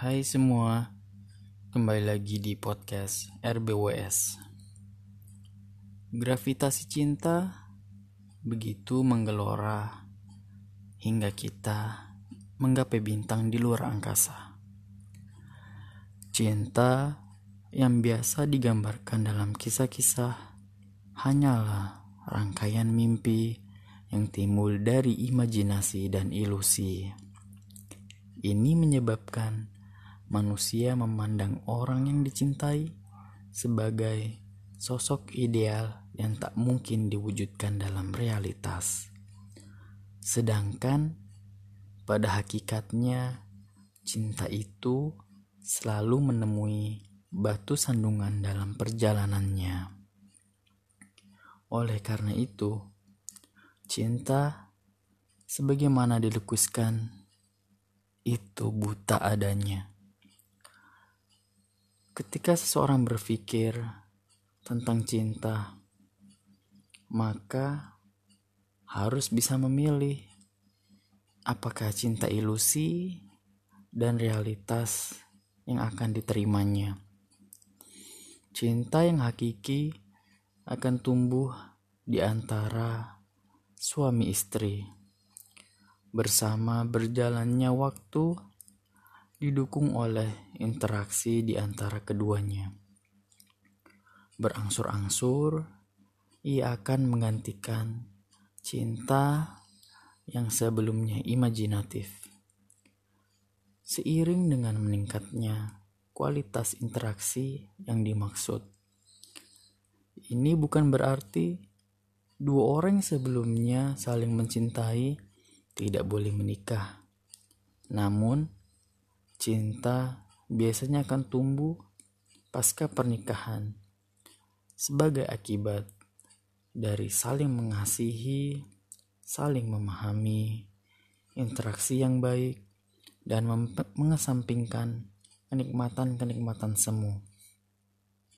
Hai semua, kembali lagi di podcast RBWS. Gravitasi cinta begitu menggelora hingga kita menggapai bintang di luar angkasa. Cinta yang biasa digambarkan dalam kisah-kisah hanyalah rangkaian mimpi yang timbul dari imajinasi dan ilusi. Ini menyebabkan manusia memandang orang yang dicintai sebagai sosok ideal yang tak mungkin diwujudkan dalam realitas. Sedangkan pada hakikatnya cinta itu selalu menemui batu sandungan dalam perjalanannya. Oleh karena itu, cinta sebagaimana dilukiskan itu buta adanya. Ketika seseorang berpikir tentang cinta, maka harus bisa memilih apakah cinta ilusi dan realitas yang akan diterimanya. Cinta yang hakiki akan tumbuh di antara suami istri bersama berjalannya waktu didukung oleh interaksi di antara keduanya. Berangsur-angsur, ia akan menggantikan cinta yang sebelumnya imajinatif. Seiring dengan meningkatnya kualitas interaksi yang dimaksud. Ini bukan berarti dua orang sebelumnya saling mencintai tidak boleh menikah. Namun, Cinta biasanya akan tumbuh pasca pernikahan sebagai akibat dari saling mengasihi, saling memahami, interaksi yang baik, dan mengesampingkan kenikmatan-kenikmatan semu.